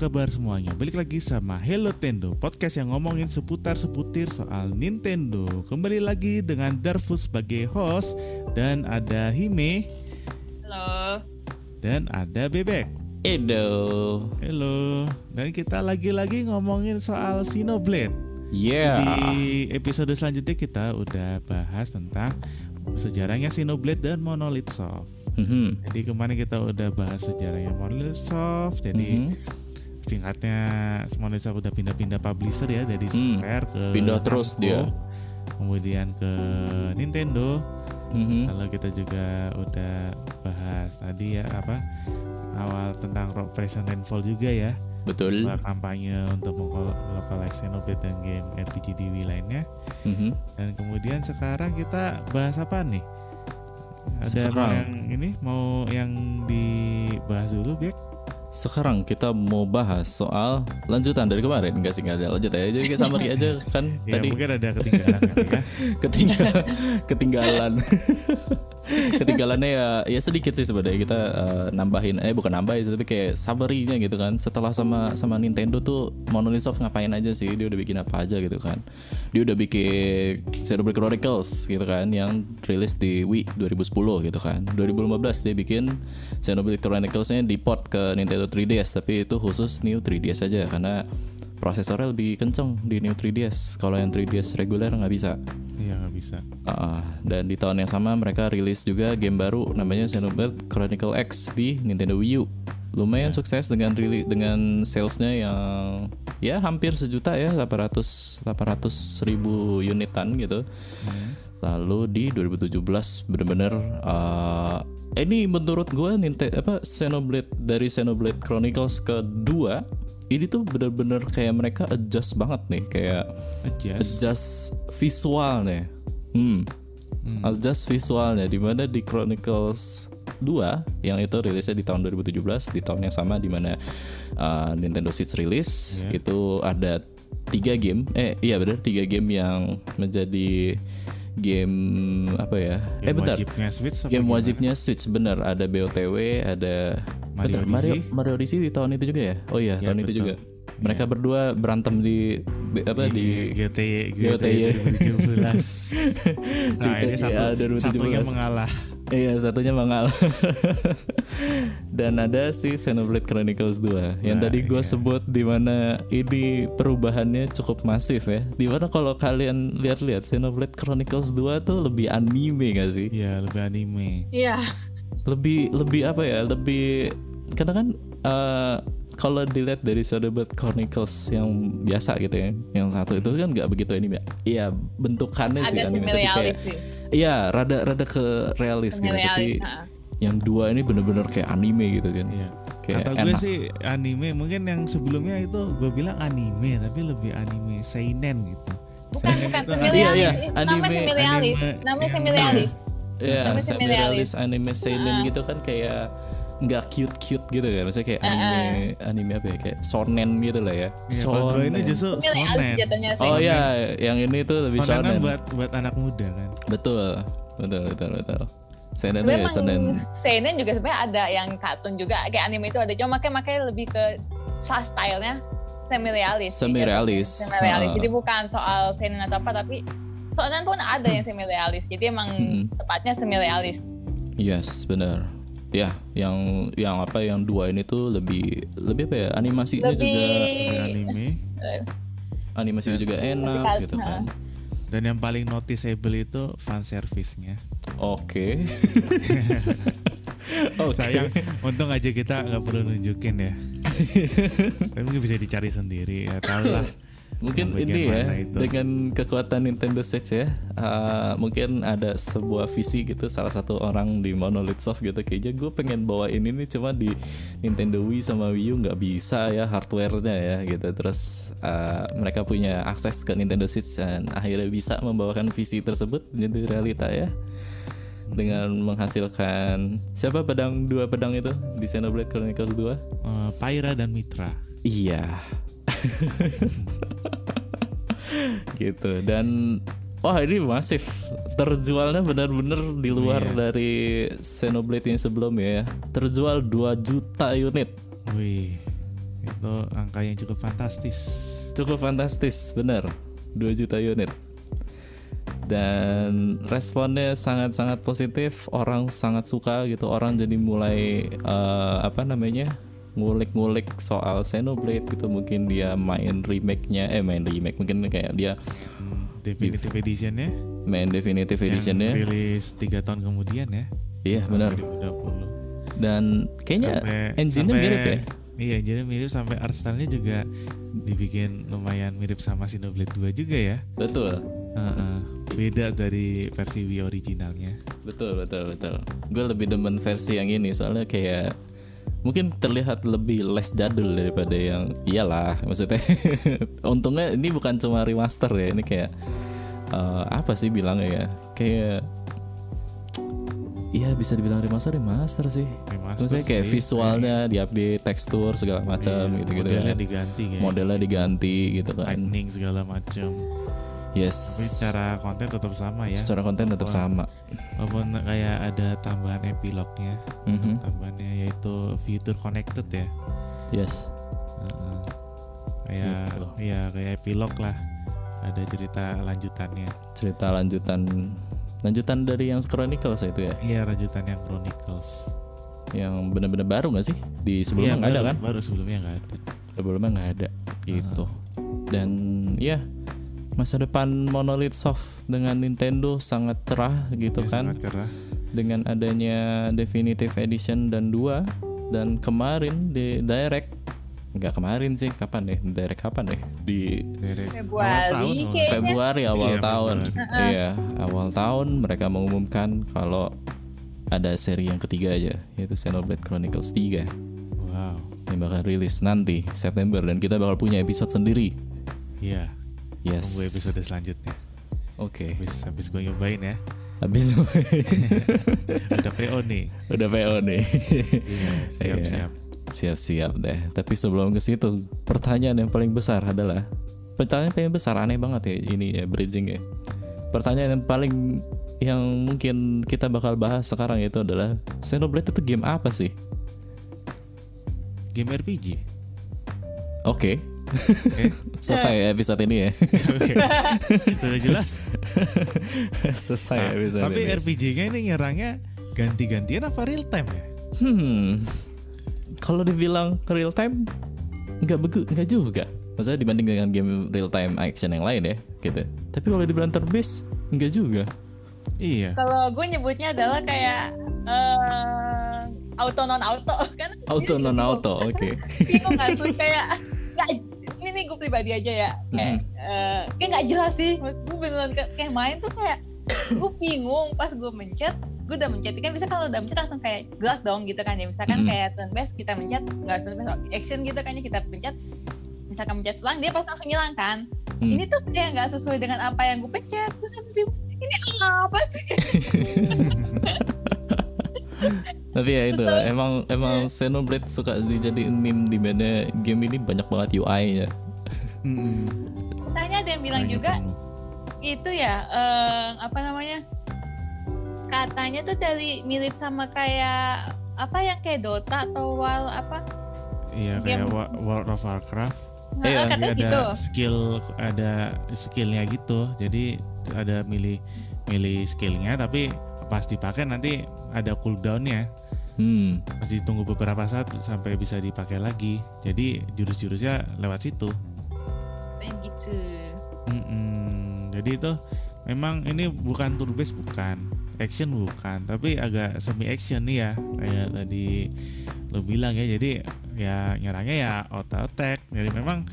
Kabar semuanya? Balik lagi sama Hello Tendo, podcast yang ngomongin seputar seputir soal Nintendo. Kembali lagi dengan Darfus sebagai host dan ada Hime Halo. dan ada Bebek. Edo. Hello. Dan kita lagi-lagi ngomongin soal Xenoblade. Yeah. Di episode selanjutnya kita udah bahas tentang sejarahnya Xenoblade dan Monolith Soft. Mhm. Jadi kemarin kita udah bahas sejarahnya Monolith Soft. Jadi Mhm. Singkatnya Monolith Soft udah pindah-pindah publisher ya dari Hmm. Square ke Pindah terus Namco, dia. Kemudian ke Nintendo. Mhm. Lalu kita juga udah bahas tadi ya apa awal tentang Rock Resident Fall juga ya. Betul. Bahwa kampanye untuk melokalisasi Xenoblade dan game RPG di lainnya. Mhm. Dan kemudian sekarang kita bahas apa nih? Ada Sekarang. yang ini mau yang dibahas dulu, Bek? Sekarang kita mau bahas soal lanjutan dari kemarin. Enggak sih, enggak ada lanjut aja. Jadi kayak summary aja kan Ya tadi mungkin ada ketinggalan ya. ketinggalan ketinggalan. Ketinggalannya ya ya sedikit sih sebenarnya kita eh, nambahin eh bukan nambahin tapi kayak summary-nya gitu kan. Setelah sama sama Nintendo tuh Monolith Soft ngapain aja sih? Dia udah bikin apa aja gitu kan. Dia udah bikin Xenoblade Chronicles gitu kan yang rilis di Wii 2010 gitu kan. 2015 dia bikin Xenoblade Chronicles-nya di port ke Nintendo 3DS tapi itu khusus New 3DS aja karena prosesornya lebih kenceng di New 3DS. Kalau yang 3DS reguler nggak bisa. Iya nggak bisa. Ah, dan di tahun yang sama mereka rilis juga game baru namanya Xenoblade Chronicle X di Nintendo Wii U. Lumayan sukses dengan rilis dengan salesnya yang ya hampir sejuta ya 800 800 ribu unitan gitu. Lalu di 2017 bener-bener ah, ini menurut gue Nintendo apa Xenoblade dari Xenoblade Chronicles kedua ini tuh bener-bener kayak mereka adjust banget nih kayak Adjust. adjust visualnya. Hmm. Adjust visualnya di mana di Chronicles 2 yang itu rilisnya di tahun 2017 di tahun yang sama di mana uh, Nintendo Switch rilis Iya. itu ada tiga game eh iya benar tiga game yang menjadi game apa ya eh Game bentar wajibnya Switch game gimana? wajibnya Switch benar ada BOTW ada Mario bentar, Mario Odyssey? Mario Odyssey di tahun itu juga ya oh iya tahun itu betul. juga mereka berdua berantem di be- apa di GTY GTY. GTY 2017. nah, ini satu, GTY 2017. satunya mengalah. Iya satunya Mangal Dan ada si Xenoblade Chronicles 2 Yang Nah, tadi gue iya. sebut Di mana ini perubahannya cukup masif ya Di mana kalau kalian lihat-lihat Xenoblade Chronicles 2 tuh lebih anime gak sih? Iya, lebih anime. Iya. Lebih lebih apa ya? Lebih Karena kan eh, kalau dilihat dari Xenoblade Chronicles yang biasa gitu ya, yang satu itu kan nggak begitu anime. Iya bentukannya sih Ada anime, tapi kayak sih. Iya, rada rada ke realis gitu. Tapi ha. yang dua ini bener-bener kayak anime gitu kan. Iya. Kayak Kata gue enak. sih anime mungkin yang sebelumnya itu gue bilang anime tapi lebih anime seinen gitu. Bukan, Seinen bukan itu semi-realis. Iya, iya, Namanya anime- Namanya yang- semi-realis. Iya, Namanya semi realis anime seinen gitu kan kayak nggak cute cute gitu kan. Maksudnya kayak anime anime apa ya kayak shonen gitu lah ya. Kalau gue ini justru sonen. sih. Oh iya, yang ini tuh lebih Sonen kan shonen. buat buat anak muda kan. Betul, betul, betul, betul. Seinen tuh ya shonen. emang seinen juga sebenarnya ada yang kartun juga kayak anime itu ada cuma makanya makanya lebih ke sa- stylenya semi realis Semi realis. semi realis Ah. jadi bukan soal seinen atau apa tapi soalnya pun ada yang semi realis jadi emang Hmm. tepatnya semi realis Yes, benar. Ya, yang yang apa yang dua ini tuh lebih lebih apa ya? Animasinya lebih juga Kayak anime. animasinya juga enak Lebih gitu kan. Dan yang paling noticeable itu fan service-nya. Oke. Oke. Sayang, untung aja kita nggak perlu nunjukin ya. Kan mungkin bisa dicari sendiri ya tahu lah. Mungkin ini ya itu. dengan kekuatan Nintendo Switch ya, uh, mungkin ada sebuah visi gitu salah satu orang di Monolith Soft gitu kayaknya gue pengen bawa ini nih cuma di Nintendo Wii sama Wii U nggak bisa ya hardwarenya ya gitu terus uh, mereka punya akses ke Nintendo Switch dan akhirnya bisa membawakan visi tersebut menjadi realita ya dengan menghasilkan siapa pedang dua pedang itu di Xenoblade Chronicles 2 Eh, Pyra dan Mitra. Iya. gitu. Dan wah ini masif. Terjualnya benar-benar di luar Iya. dari Xenoblade yang sebelumnya ya terjual 2 juta unit. Wih, itu angka yang cukup fantastis. Cukup fantastis bener 2 juta unit. Dan responnya sangat-sangat positif orang sangat suka gitu. Orang jadi mulai eh, apa namanya ngulik-ngulik soal Xenoblade gitu mungkin dia main remake-nya eh main remake mungkin kayak dia definitive editionnya main definitive yang editionnya rilis tiga tahun kemudian ya iya benar 2020 dan kayaknya engine-nya mirip ya Iya, jadi mirip sampai art style-nya juga dibikin lumayan mirip sama Xenoblade 2 juga ya. betul Heeh. beda dari versi Wii originalnya. Betul betul betul. Gue lebih demen versi yang ini soalnya kayak mungkin terlihat lebih less jadul daripada yang iyalah maksudnya. Untungnya ini bukan cuma remaster ya, ini kayak eh, apa sih bilangnya ya? Kayak Iya bisa dibilang remaster remaster sih. Remaster Maksudnya kayak sih, visualnya diupdate, tekstur segala macam gitu-gitu Modelnya kan. diganti kayak Modelnya diganti gitu kan. lightning segala macam. Tapi Yes. secara konten tetap sama ya. Secara konten tetap sama. Walaupun kayak ada tambahan epilognya, Mhm. tambahannya yaitu future connected ya. Yes. Heeh. Kayak Gitu. ya kayak epilog lah. Ada cerita lanjutannya. cerita lanjutan lanjutan dari yang Chronicles itu ya Iya, lanjutan yang Chronicles. yang benar-benar baru nggak sih di sebelumnya Iya, nggak ada kan Baru sebelumnya nggak ada. sebelumnya nggak ada gitu dan ya masa depan Monolith Soft dengan Nintendo sangat cerah gitu Ya, kan sangat cerah. dengan adanya Definitive Edition dan 2 dan kemarin di Direct nggak kemarin sih kapan deh Direct kapan deh di Dari Februari awal tahun. Februari awal Iya, tahun. Februari. Iya, awal tahun mereka mengumumkan kalau ada seri yang ketiga aja, yaitu Xenoblade Chronicles 3 Wow. yang bakal rilis nanti September dan kita bakal punya episode sendiri. Iya. Yes. Tunggu episode selanjutnya. Oke. Habis habis gue nyobain ya. Habis Ada PO nih. udah PO nih. Iya, siap-siap. Siap-siap deh. Tapi sebelum ke situ, pertanyaan yang paling besar adalah pertanyaan paling besar aneh banget ya ini ya bridging ya. Pertanyaan yang paling yang mungkin kita bakal bahas sekarang itu adalah Xenoblade itu game apa sih? Game RPG. Oke. Oke. Selesai episode ini ya. Oke. Sudah jelas. Selesai episode Tapi ini. RPG-nya ini nyerangnya ganti-gantian apa real time ya? Hmm. Kalau dibilang real time nggak begu nggak juga. Maksudnya dibanding dengan game real time action yang lain ya, gitu. Tapi kalau dibilang based nggak juga. Iya. Kalau gue nyebutnya adalah kayak eh, auto non auto kan? Auto non auto, oke. Bingung nggak sih kayak nggak ini gue pribadi aja ya. Kayak eh, kayak nggak jelas sih. Gue beneran kayak, main tuh kayak gue bingung. Pas gue mencet gue udah mencet. Kan bisa kalau udah mencet langsung kayak gerak dong gitu kan ya. Misalkan Mm. kayak turn based kita mencet. Nggak turn based action gitu kan ya kita pencet. Misalkan mencet selang dia pasti langsung hilang kan. Hmm. ini tuh kayak nggak sesuai dengan apa yang gue pencet. Terus aku bingung ini apa sih? Tapi ya itu emang emang Xenoblade suka dijadiin meme di mana game ini banyak banget UI-nya. Mm-mm. katanya ada yang bilang Banyak juga penuh. itu ya eh, apa namanya katanya tuh dari mirip sama kayak apa yang kayak Dota atau WoW apa Iya kayak Game- World of Warcraft. Nah, Iya, Jadi katanya ada gitu skill ada skillnya gitu. Jadi ada milih milih skillnya tapi pas dipakai nanti ada cooldownnya. Hmm. Mesti tunggu beberapa saat sampai bisa dipakai lagi. Jadi jurus-jurusnya lewat situ. Kayak gitu Mm-mm. Jadi itu memang ini bukan turn based bukan, action bukan, tapi agak semi action nih ya kayak tadi lo bilang ya. Jadi ya nyerangnya ya auto attack. Jadi memang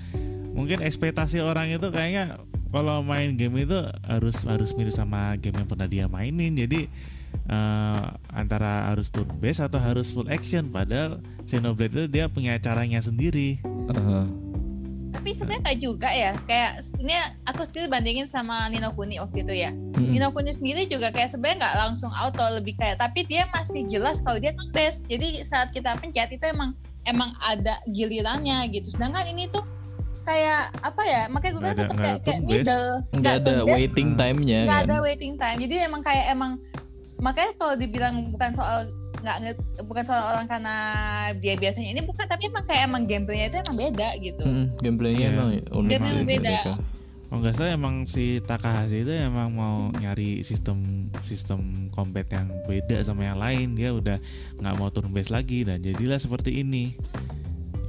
mungkin ekspektasi orang itu kayaknya kalau main game itu harus harus mirip sama game yang pernah dia mainin. Jadi eh, antara harus turn based atau harus full action. Padahal Xenoblade itu dia punya caranya sendiri. Uh, tapi sebenarnya kayak juga ya. Kayak ini aku sendiri bandingin sama Nino Kuni waktu itu ya. Mm-mm. Nino Kuni sendiri juga kayak sebenarnya nggak langsung auto lebih kayak tapi dia masih jelas kalau dia tuh best jadi saat kita pencet itu emang emang ada gilirannya gitu. Sedangkan ini tuh kayak apa ya makanya gue bilang ada- tetap kayak, ada kayak middle. Nggak ada waiting time-nya nggak kan. ada waiting time. Jadi emang kayak emang makanya kalau dibilang bukan soal nggak bukan soal orang karena dia biasanya ini bukan tapi emang kayak emang gameplaynya itu emang beda gitu. Mm, gameplaynya Iya. emang unik Gameplaynya beda. Oh nggak salah emang si Takahashi itu emang mau nyari sistem sistem combat yang beda sama yang lain. Dia udah nggak mau turn based lagi. Dan jadilah seperti ini.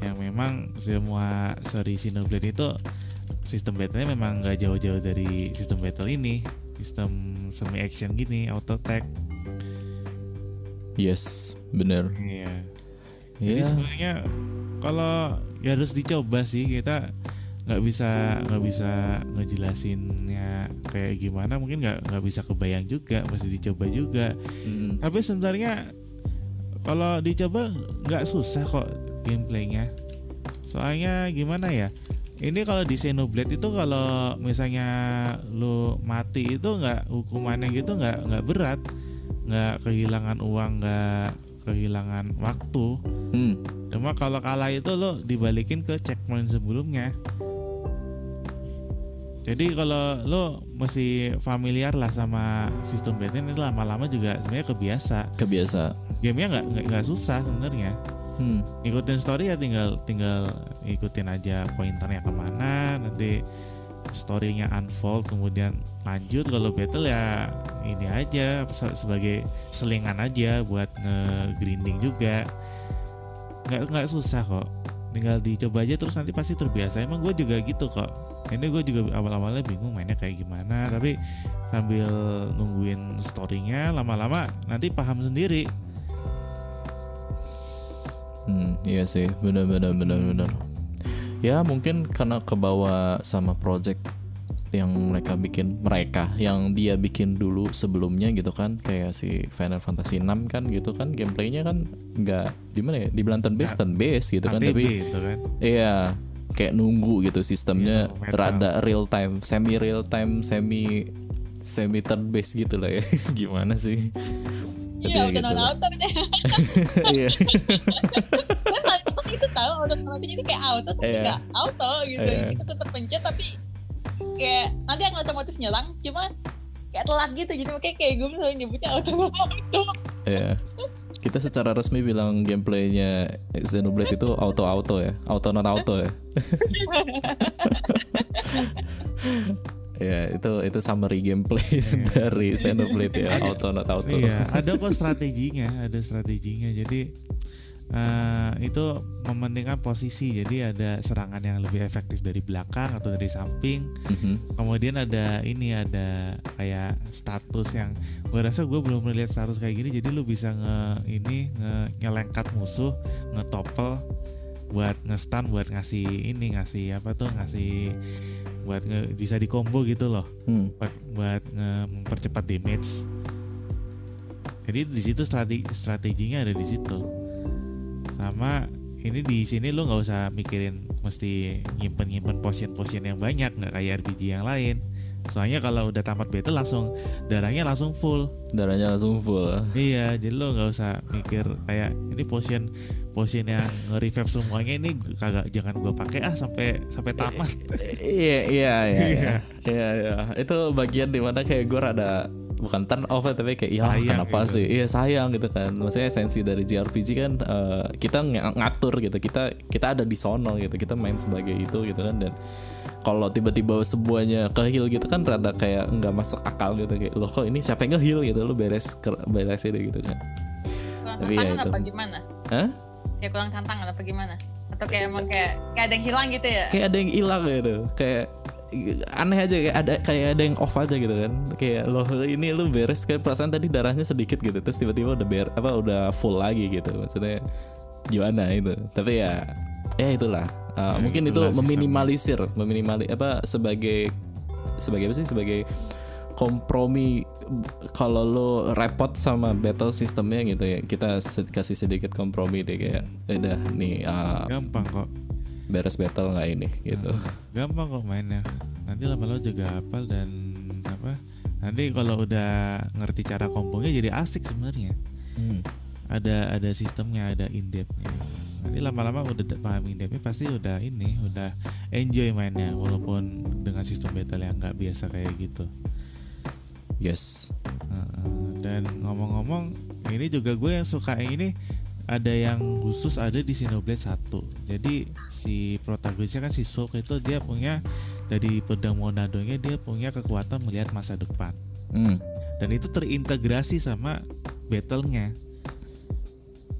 Yang memang semua seri Xenoblade itu sistem battle-nya memang nggak jauh-jauh dari sistem battle ini. Sistem semi action gini auto attack Yes, bener. iya. Jadi Iya. sebenarnya kalau ya harus dicoba sih kita nggak bisa nggak bisa ngejelasinnya kayak gimana mungkin nggak nggak bisa kebayang juga mesti dicoba juga. Mm, tapi sebenarnya kalau dicoba nggak susah kok gameplaynya. Soalnya gimana ya ini kalau di Xenoblade itu kalau misalnya lu mati itu nggak hukumannya gitu nggak nggak berat nggak kehilangan uang nggak kehilangan waktu mm. Cuma kalau kalah itu lo dibalikin ke checkpoint sebelumnya. Jadi kalau lo masih familiar lah sama sistem battle ini lama-lama juga sebenarnya kebiasa. Kebiasa. Gamenya nggak nggak- susah sebenarnya. Hmm. Ngikutin story ya tinggal tinggal ikutin aja pointernya ke mana nanti storynya unfold kemudian lanjut kalau battle ya ini aja se- sebagai selingan aja buat nge-grinding juga. Nggak nggak susah kok tinggal dicoba aja terus nanti pasti terbiasa. Emang gue juga gitu kok. Ini gue juga awal-awalnya bingung mainnya kayak gimana tapi sambil nungguin storynya lama-lama nanti paham sendiri. Hmm, iya sih, benar-benar benar-benar. Ya mungkin karena kebawa sama project yang mereka bikin mereka yang dia bikin dulu sebelumnya gitu kan. Kayak si Final Fantasy 6 kan gitu kan gameplaynya kan nggak gimana ya dibilang turn based turn based gitu kan tapi itu kan. iya kayak nunggu gitu sistemnya Iya, rada real time semi real time semi semi turn based gitu lah ya. Gimana sih? Iya udah gitu. nonton deh iya auto auto jadi kayak auto tapi Iya. nggak auto gitu Iya. kita tetap pencet tapi kayak nanti akan otomatis nyerang cuman kayak telat gitu jadi makanya kayak gue selalu nyebutnya auto auto Iya. Kita secara resmi bilang gameplaynya Xenoblade itu auto-auto ya, auto not auto ya. ya itu itu summary gameplay dari Xenoblade ya, auto not auto. Iya, ada kok strateginya, ada strateginya. Jadi eh, itu mementingkan posisi. Jadi ada serangan yang lebih efektif dari belakang atau dari samping. Mhm. Kemudian ada ini ada kayak status yang gue rasa gue belum pernah lihat status kayak gini. Jadi lu bisa nge ini nge nyelengkat musuh, ngetopel buat nge-stun buat ngasih ini ngasih apa tuh ngasih buat nge, bisa di combo gitu loh Hmm. buat buat nge- mempercepat damage. Jadi di situ strategi strateginya ada di situ. Sama ini di sini lo nggak usah mikirin mesti nyimpen nyimpen potion potion yang banyak nggak kayak RPG yang lain. Soalnya kalau udah tamat battle langsung darahnya langsung full. Darahnya langsung full. Iya, jadi lo nggak usah mikir kayak ini potion potion yang nge-revive semuanya ini kagak jangan gua pakai ah sampai sampai tamat. Iya iya iya iya iya iya. Itu bagian di mana kayak gue rada bukan turn off ya, tapi kayak ya Sayang kenapa gitu. sih? Iya sayang gitu kan. Maksudnya esensi dari JRPG kan eh, kita ng- ngatur gitu. Kita kita ada di sono gitu. Kita main sebagai itu gitu kan dan kalau tiba-tiba semuanya ke heal gitu kan rada kayak nggak masuk akal gitu kayak loh kok ini siapa yang nge-heal gitu lo beres beres ini gitu kan. kurang Tapi ya itu. apa gimana Hah? ya kurang tantangan apa gimana atau kayak emang kayak kayak ada yang hilang gitu ya kayak ada yang hilang gitu kayak aneh aja kayak ada kayak ada yang off aja gitu kan. Kayak lo ini lu beres kayak perasaan tadi darahnya sedikit gitu. Terus tiba-tiba udah ber apa udah full lagi gitu. Maksudnya gimana itu? Tapi ya ya itulah. Uh, Ya, mungkin itu itulah meminimalisir meminimali apa sebagai sebagai apa sih? Sebagai kompromi kalau lo repot sama battle sistemnya gitu ya kita kasih sedikit kompromi deh kayak udah nih uh, Gampang kok. Beres battle nggak ini gitu. Gampang kok mainnya. Nanti lama-lama juga hafal dan apa nanti kalau udah ngerti cara kombonya jadi asik sebenarnya. Hmm. ada ada sistemnya ada in depthnya nanti lama-lama udah paham in depthnya pasti udah ini udah enjoy mainnya walaupun dengan sistem battle yang nggak biasa kayak gitu. Yes. Dan ngomong-ngomong ini juga gue yang suka ini ada yang khusus ada di Xenoblade 1 jadi si protagonisnya kan si Shulk itu dia punya dari pedang Monadonya dia punya kekuatan melihat masa depan Hmm. dan itu terintegrasi sama battle-nya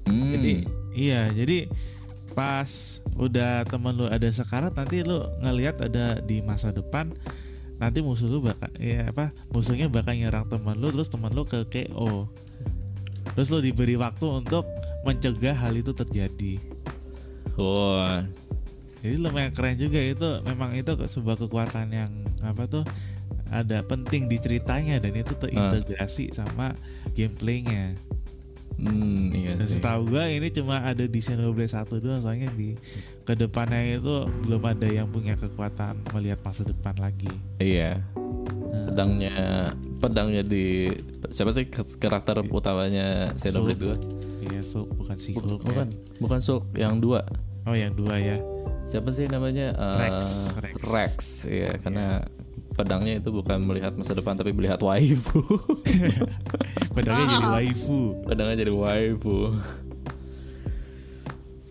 Hmm. jadi iya jadi pas udah temen lu ada sekarat nanti lu ngelihat ada di masa depan nanti musuh lu bakal ya apa musuhnya bakal nyerang temen lu terus temen lu ke KO terus lu diberi waktu untuk mencegah hal itu terjadi Wah. jadi lumayan keren juga itu memang itu sebuah kekuatan yang apa tuh ada penting di ceritanya dan itu terintegrasi sama gameplaynya Hmm, iya Dan sih. setahu gua ini cuma ada di Xenoblade 1 doang soalnya di ke depannya itu belum ada yang punya kekuatan melihat masa depan lagi. Iya. Pedangnya pedangnya di siapa sih karakter utamanya Xenoblade 2? Iya, so bukan si Hulk Bukan, ya. bukan yang dua. Oh, yang dua ya. Siapa sih namanya? Eh, Rex, Rex. Rex. Iya, karena pedangnya itu bukan melihat masa depan tapi melihat waifu. Pedangnya jadi waifu. pedangnya jadi waifu.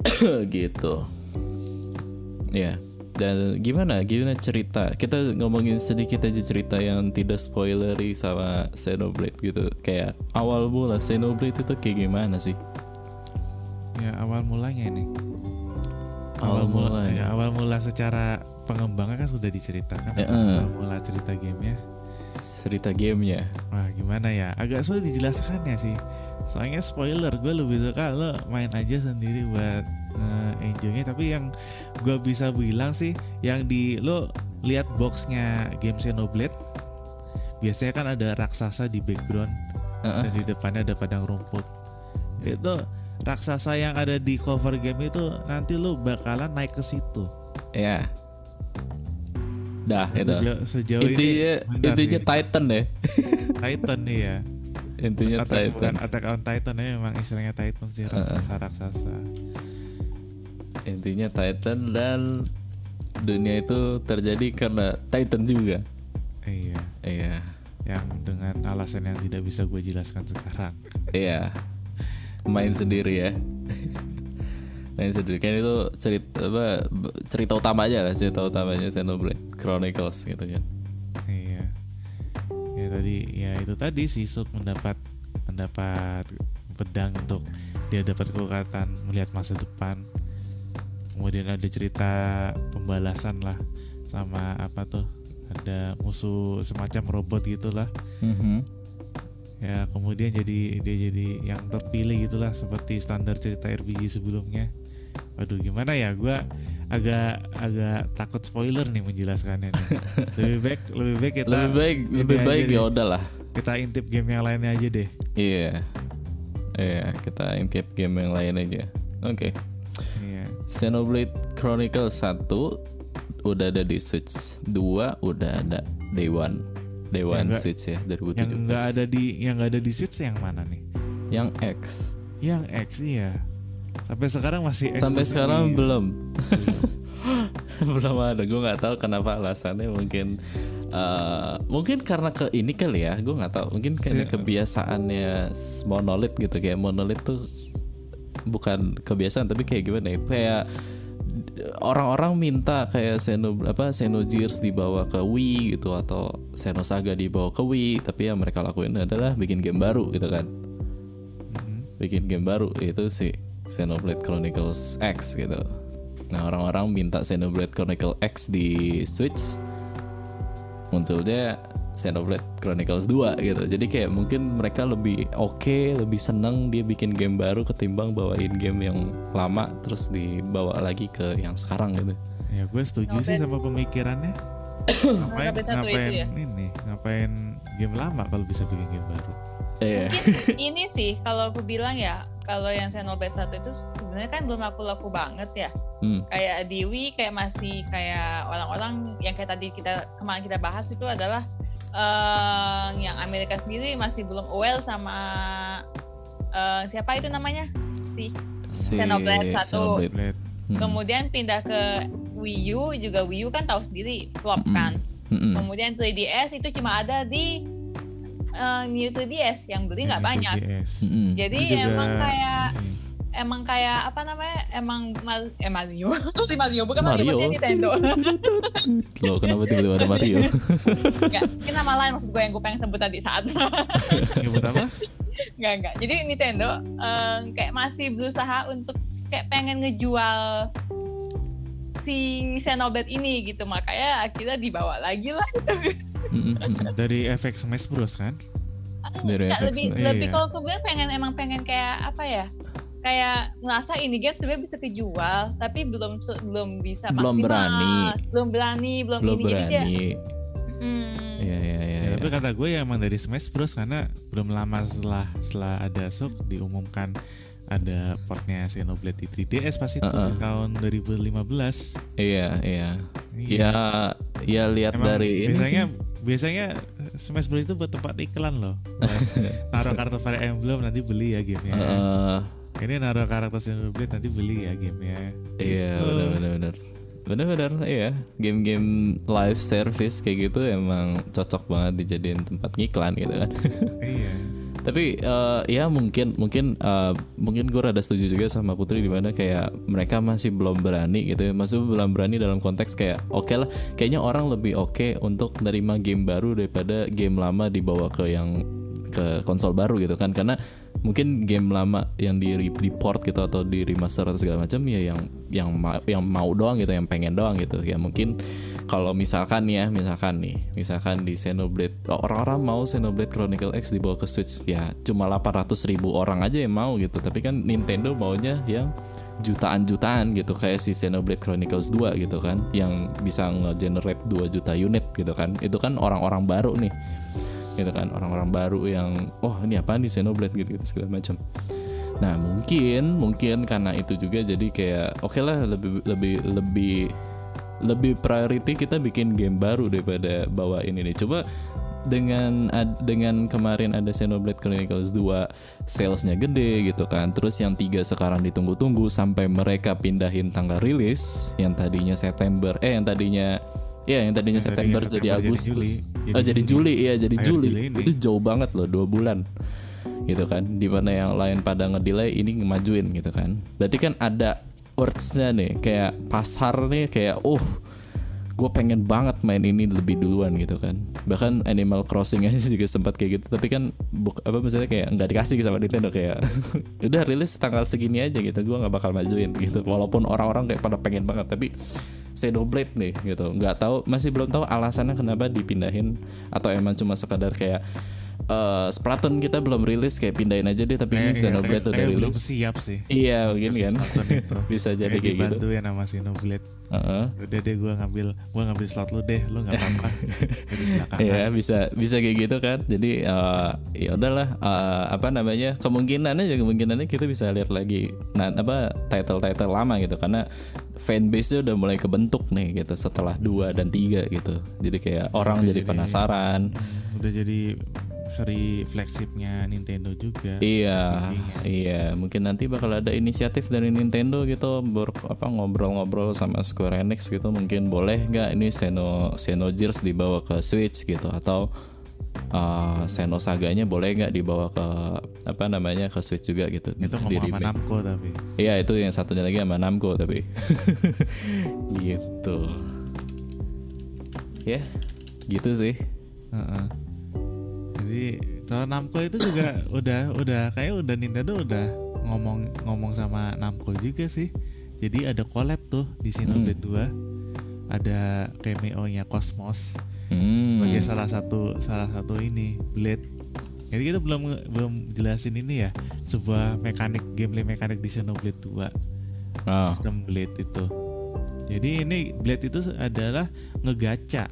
gitu. Ya. Dan gimana? Gimana cerita? Kita ngomongin sedikit aja cerita yang tidak spoilery sama Xenoblade gitu. Kayak awal mula Xenoblade itu kayak gimana sih? Ya, awal mulanya ini. Awal mula ya, awal mula secara pengembangan kan sudah diceritakan Ya, awal mula cerita gamenya. Cerita gamenya. Wah, gimana ya? Agak sulit dijelaskannya sih. Soalnya spoiler, gue lebih suka lo main aja sendiri buat eh, enjoynya. Tapi yang gue bisa bilang sih, yang di lo lihat boxnya game Xenoblade, biasanya kan ada raksasa di background Heeh. dan di depannya ada padang rumput. Itu raksasa yang ada di cover game itu nanti lo bakalan naik ke situ. Ya. Dah itu. Sejauh, sejauh Intinya ini intinya nih, Titan deh. Titan nih ya. Intinya Attack, Titan. bukan Attack on Titan ya memang istilahnya Titan sih raksasa raksasa. Intinya Titan dan dunia itu terjadi karena Titan juga. Iya, Iya. yang dengan alasan yang tidak bisa gue jelaskan sekarang. Iya. Main sendiri ya. Main sendiri kan itu cerita apa cerita utama aja lah cerita utamanya Xenoblade Chronicles gitu kan. Iya. Ya tadi ya itu tadi si Suk mendapat mendapat pedang untuk dia dapat kekuatan melihat masa depan. Kemudian ada cerita pembalasan lah sama apa tuh ada musuh semacam robot gitulah. Mhm ya kemudian jadi dia jadi yang terpilih gitulah seperti standar cerita RPG sebelumnya Waduh gimana ya gue agak agak takut spoiler nih menjelaskannya nih. lebih baik lebih baik kita lebih baik lebih baik ya udahlah kita intip game yang lainnya aja deh iya yeah. iya yeah, kita intip game yang lain aja oke okay. Xenoblade Chronicles 1 udah ada di Switch 2 udah ada Day One. Dewan yang ya 2017 yang nggak ada di yang nggak ada di Switch yang mana nih? Yang X. Yang X iya. Sampai sekarang masih X sampai sekarang ini. belum. Belum ada. Gue nggak tahu kenapa alasannya mungkin uh, mungkin karena ke ini kali ya. Gue nggak tahu. Mungkin karena kebiasaannya monolit gitu. Kayak monolit tuh bukan kebiasaan tapi kayak gimana ya? Kayak orang-orang minta kayak Xeno apa Xenogears dibawa ke Wii gitu atau Xenosaga dibawa ke Wii tapi yang mereka lakuin adalah bikin game baru gitu kan. Bikin game baru itu sih Xenoblade Chronicles X gitu. Nah orang-orang minta Xenoblade Chronicles X di Switch. Munculnya Xenoblade Chronicles 2 gitu jadi kayak mungkin mereka lebih oke lebih seneng dia bikin game baru ketimbang bawain game yang lama terus dibawa lagi ke yang sekarang gitu Ya gue setuju sih sama pemikirannya. ngapain ngapain ya? ini ngapain game lama kalau bisa bikin game baru. Iya. ini sih kalau aku bilang ya kalau yang Xenoblade 1 itu sebenarnya kan belum laku-laku banget ya Hmm. kayak di Wii kayak masih kayak orang-orang yang kayak tadi kita kemarin kita bahas itu adalah eh, yang Amerika sendiri masih belum aware sama eh, siapa itu namanya si Si Xenoblade satu. Hmm. kemudian pindah ke Wii U juga Wii U kan tahu sendiri flop Mm-mm. kan Mm-mm. kemudian 3DS itu cuma ada di eh, new to DS yang beli nggak banyak. 3DS. Mm-mm. Jadi juga- emang kayak Hmm. Emang kayak apa namanya? Emang Mal- eh Mario. si Mario bukan Mario. Mario, Nintendo. Loh, kenapa tiba-tiba ada Mario? Enggak, ini nama lain maksud gue yang gue pengen sebut tadi saat. Nyebut apa? Enggak, enggak. Jadi Nintendo eh, kayak masih berusaha untuk kayak pengen ngejual si Xenoblade ini gitu. Makanya akhirnya dibawa lagi lah. Dari efek Smash Bros kan? Dari Enggak, FX lebih Iya. lebih kalau gue pengen emang pengen kayak apa ya? Kayak ngerasa ini game sebenarnya bisa kejual, tapi belum se- belum bisa Belum maksimal. berani. belum berani, belum, Belum ini. Jadi dia, berani. hmm, Iya, iya, iya. Ya, iya. tapi kata gue ya emang dari Smash Bros karena belum lama setelah setelah ada sok diumumkan ada portnya Xenoblade di 3DS pas itu Uh-uh. di tahun 2015. Iya, iya. Iya. Ya, ya lihat Emang dari ini biasanya sih. biasanya Smash Bros itu buat tempat iklan loh. Buat Naruh kartu Fire Emblem nanti beli ya gamenya. Eh, Ini naruh karakter Xenoblade nanti beli ya gamenya. iya, Gitu. benar benar benar. Benar-benar iya, game-game live service kayak gitu emang cocok banget dijadiin tempat ngiklan gitu kan. Iya. Tapi eh, ya mungkin mungkin eh, mungkin gue rada setuju juga sama Putri di mana kayak mereka masih belum berani gitu ya. Maksudnya belum berani dalam konteks kayak oke lah, kayaknya orang lebih oke untuk nerima game baru daripada game lama dibawa ke yang ke konsol baru gitu kan karena mungkin game lama yang di di port gitu atau di remaster atau segala macam ya yang yang ma- yang mau doang gitu yang pengen doang gitu. Ya mungkin kalau misalkan ya misalkan nih misalkan di Xenoblade orang-orang mau Xenoblade Chronicle X dibawa ke Switch ya cuma 800 ribu orang aja yang mau gitu. Tapi kan Nintendo maunya yang jutaan-jutaan gitu kayak si Xenoblade Chronicles 2 gitu kan yang bisa nge-generate 2 juta unit gitu kan. Itu kan orang-orang baru nih gitu kan. Orang-orang baru yang oh ini apa nih Xenoblade? gitu, gitu segala macam. Nah mungkin mungkin karena itu juga jadi kayak oke lah lebih lebih lebih lebih priority kita bikin game baru daripada bawa ini. Nih coba dengan dengan kemarin ada Xenoblade Chronicles 2 salesnya gede gitu kan. Terus yang tiga sekarang ditunggu-tunggu sampai mereka pindahin tanggal rilis yang tadinya September eh yang tadinya ya yang tadinya Yang September, tadinya jadi September jadi Agustus Juli. Jadi oh jadi Juli. Juli iya jadi Akhir Juli. Juli ini. itu jauh banget loh dua bulan gitu kan di mana yang lain pada ngedelay ini ngemajuin gitu kan berarti kan ada wordsnya nih kayak pasar nih kayak oh gue pengen banget main ini lebih duluan gitu kan bahkan Animal Crossing aja juga sempat kayak gitu tapi kan buk, apa maksudnya kayak nggak dikasih sama Nintendo kayak udah rilis tanggal segini aja gitu gue nggak bakal majuin gitu walaupun orang-orang kayak pada pengen banget tapi Xenoblade nih gitu. Nggak tahu masih belum tahu alasannya kenapa dipindahin atau emang cuma sekadar kayak eh Splatoon kita belum rilis kayak pindahin aja deh tapi ini Kayak- Xenoblade kayak- udah kayak belum rilis siap sih. iya mungkin kan bisa jadi kayak gitu dibantu ya nama Xenoblade. Heeh. Udah deh gua ngambil gua ngambil slot lu deh, lu nggak apa-apa. Iya bisa bisa kayak gitu kan. Jadi eh, ya udahlah eh, apa namanya kemungkinannya ya kemungkinannya kita bisa lihat lagi nah apa title title lama gitu karena fanbase udah mulai kebentuk nih gitu setelah dua dan tiga gitu. Jadi kayak orang jadi penasaran. Udah jadi seri flagshipnya Nintendo juga. Iya, iya. Mungkin nanti bakal ada inisiatif dari Nintendo gitu, ber, apa ngobrol-ngobrol sama Square Enix gitu. Mungkin boleh nggak ini Xeno Xenogears dibawa ke Switch gitu, atau uh, Xenosaga-nya boleh nggak dibawa ke apa namanya ke Switch juga gitu? Itu di sama. Namco tapi. Iya itu yang satunya lagi sama Namco tapi gitu. Ya, gitu sih. Heeh. Jadi kalau Namco itu juga udah udah kayak udah Nintendo udah ngomong ngomong sama Namco juga sih. Jadi ada collab tuh di Xenoblade 2. Ada cameo-nya Cosmos Hmm. sebagai salah satu salah satu ini Blade. Jadi kita belum belum jelasin ini ya sebuah mekanik gameplay mekanik di Xenoblade 2 Oh, sistem Blade itu. Jadi ini Blade itu adalah ngegacha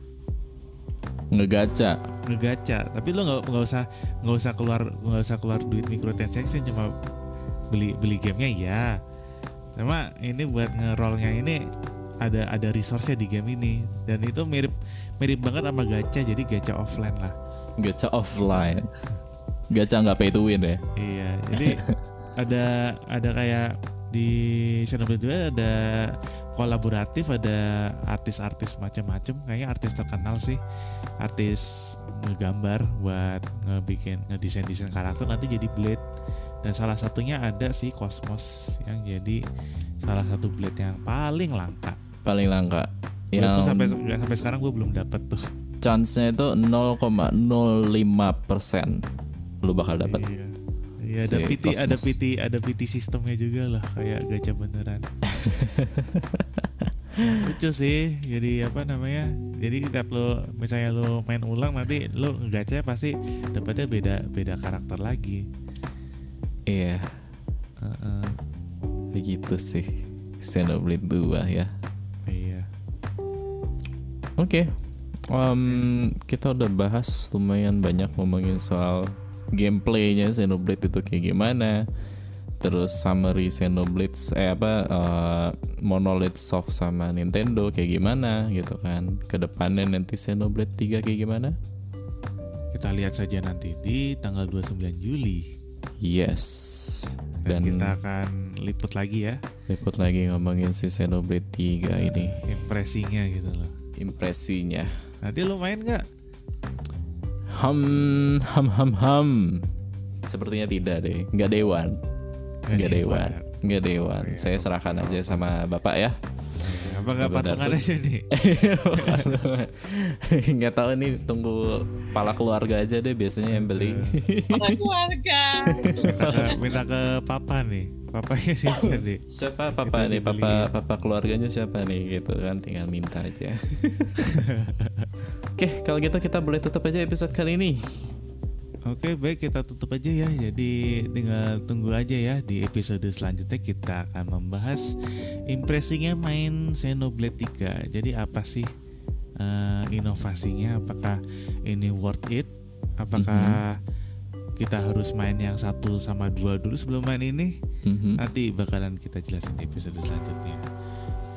ngegaca. Ngegacha tapi lo nggak nggak usah nggak usah keluar nggak usah keluar duit microtransaction cuma beli beli gamenya ya cuma ini buat ngerollnya ini ada ada resource di game ini dan itu mirip mirip banget sama gacha jadi gacha offline lah Gacha offline. Gacha nggak pay to win ya? iya jadi ada ada kayak di Xenoblade 2 ada kolaboratif ada artis-artis macam-macam kayaknya artis terkenal sih. Artis ngegambar buat ngebikin ngedesain desain karakter nanti jadi blade. Dan salah satunya ada si Cosmos yang jadi salah satu blade yang paling langka. Paling langka. Yang yang sampai sampai sekarang gue belum dapet tuh. Chance-nya itu 0,05 persen lu bakal dapat iya Iya ada PT ada Cosmos. PT ada PT sistemnya juga lah kayak gacha beneran. Lucu sih jadi apa namanya jadi setiap lo misalnya lo main ulang nanti lo ngegacha pasti dapetnya beda beda karakter lagi. Iya. Heeh, begitu sih Xenoblade 2 ya. Iya. Oke, Em, kita udah bahas lumayan banyak ngomongin soal gameplaynya Xenoblade itu kayak gimana, terus summary Xenoblade eh apa eh, Monolith Soft sama Nintendo kayak gimana gitu kan, ke depannya nanti Xenoblade 3 kayak gimana? kita lihat saja nanti di tanggal 29 Juli. Yes, dan, dan, kita akan liput lagi ya. Liput lagi ngomongin si Xenoblade 3 ini. Impresinya gitu loh. Impresinya. nanti lo main nggak Ham ham ham ham. Sepertinya tidak deh, nggak dewan. Nggak dewan, nggak dewan. Saya serahkan aja sama bapak ya. Apa nggak patungan aja nih nggak tahu nih tunggu pala keluarga aja deh biasanya yang beli. Orang keluarga. minta ke, minta ke papa nih papanya siapa nih siapa papa nih? Papa papa keluarganya siapa nih gitu kan tinggal minta aja. Oke, kalau gitu kita boleh tutup aja episode kali ini. Oke baik kita tutup aja ya. Jadi tinggal tunggu aja ya Di episode selanjutnya kita akan membahas Impresinya main Xenoblade 3 Jadi apa sih eh, Inovasinya? Apakah ini worth it? Apakah kita harus main yang satu sama dua dulu sebelum main ini? Mhm. Nanti bakalan kita jelasin di episode selanjutnya.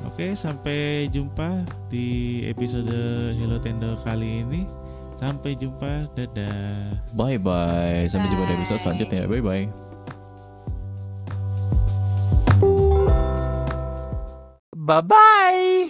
Oke sampai jumpa di episode Hello Tendo kali ini Sampai jumpa dadah Bye bye. Sampai jumpa di episode selanjutnya. Bye bye. Bye bye.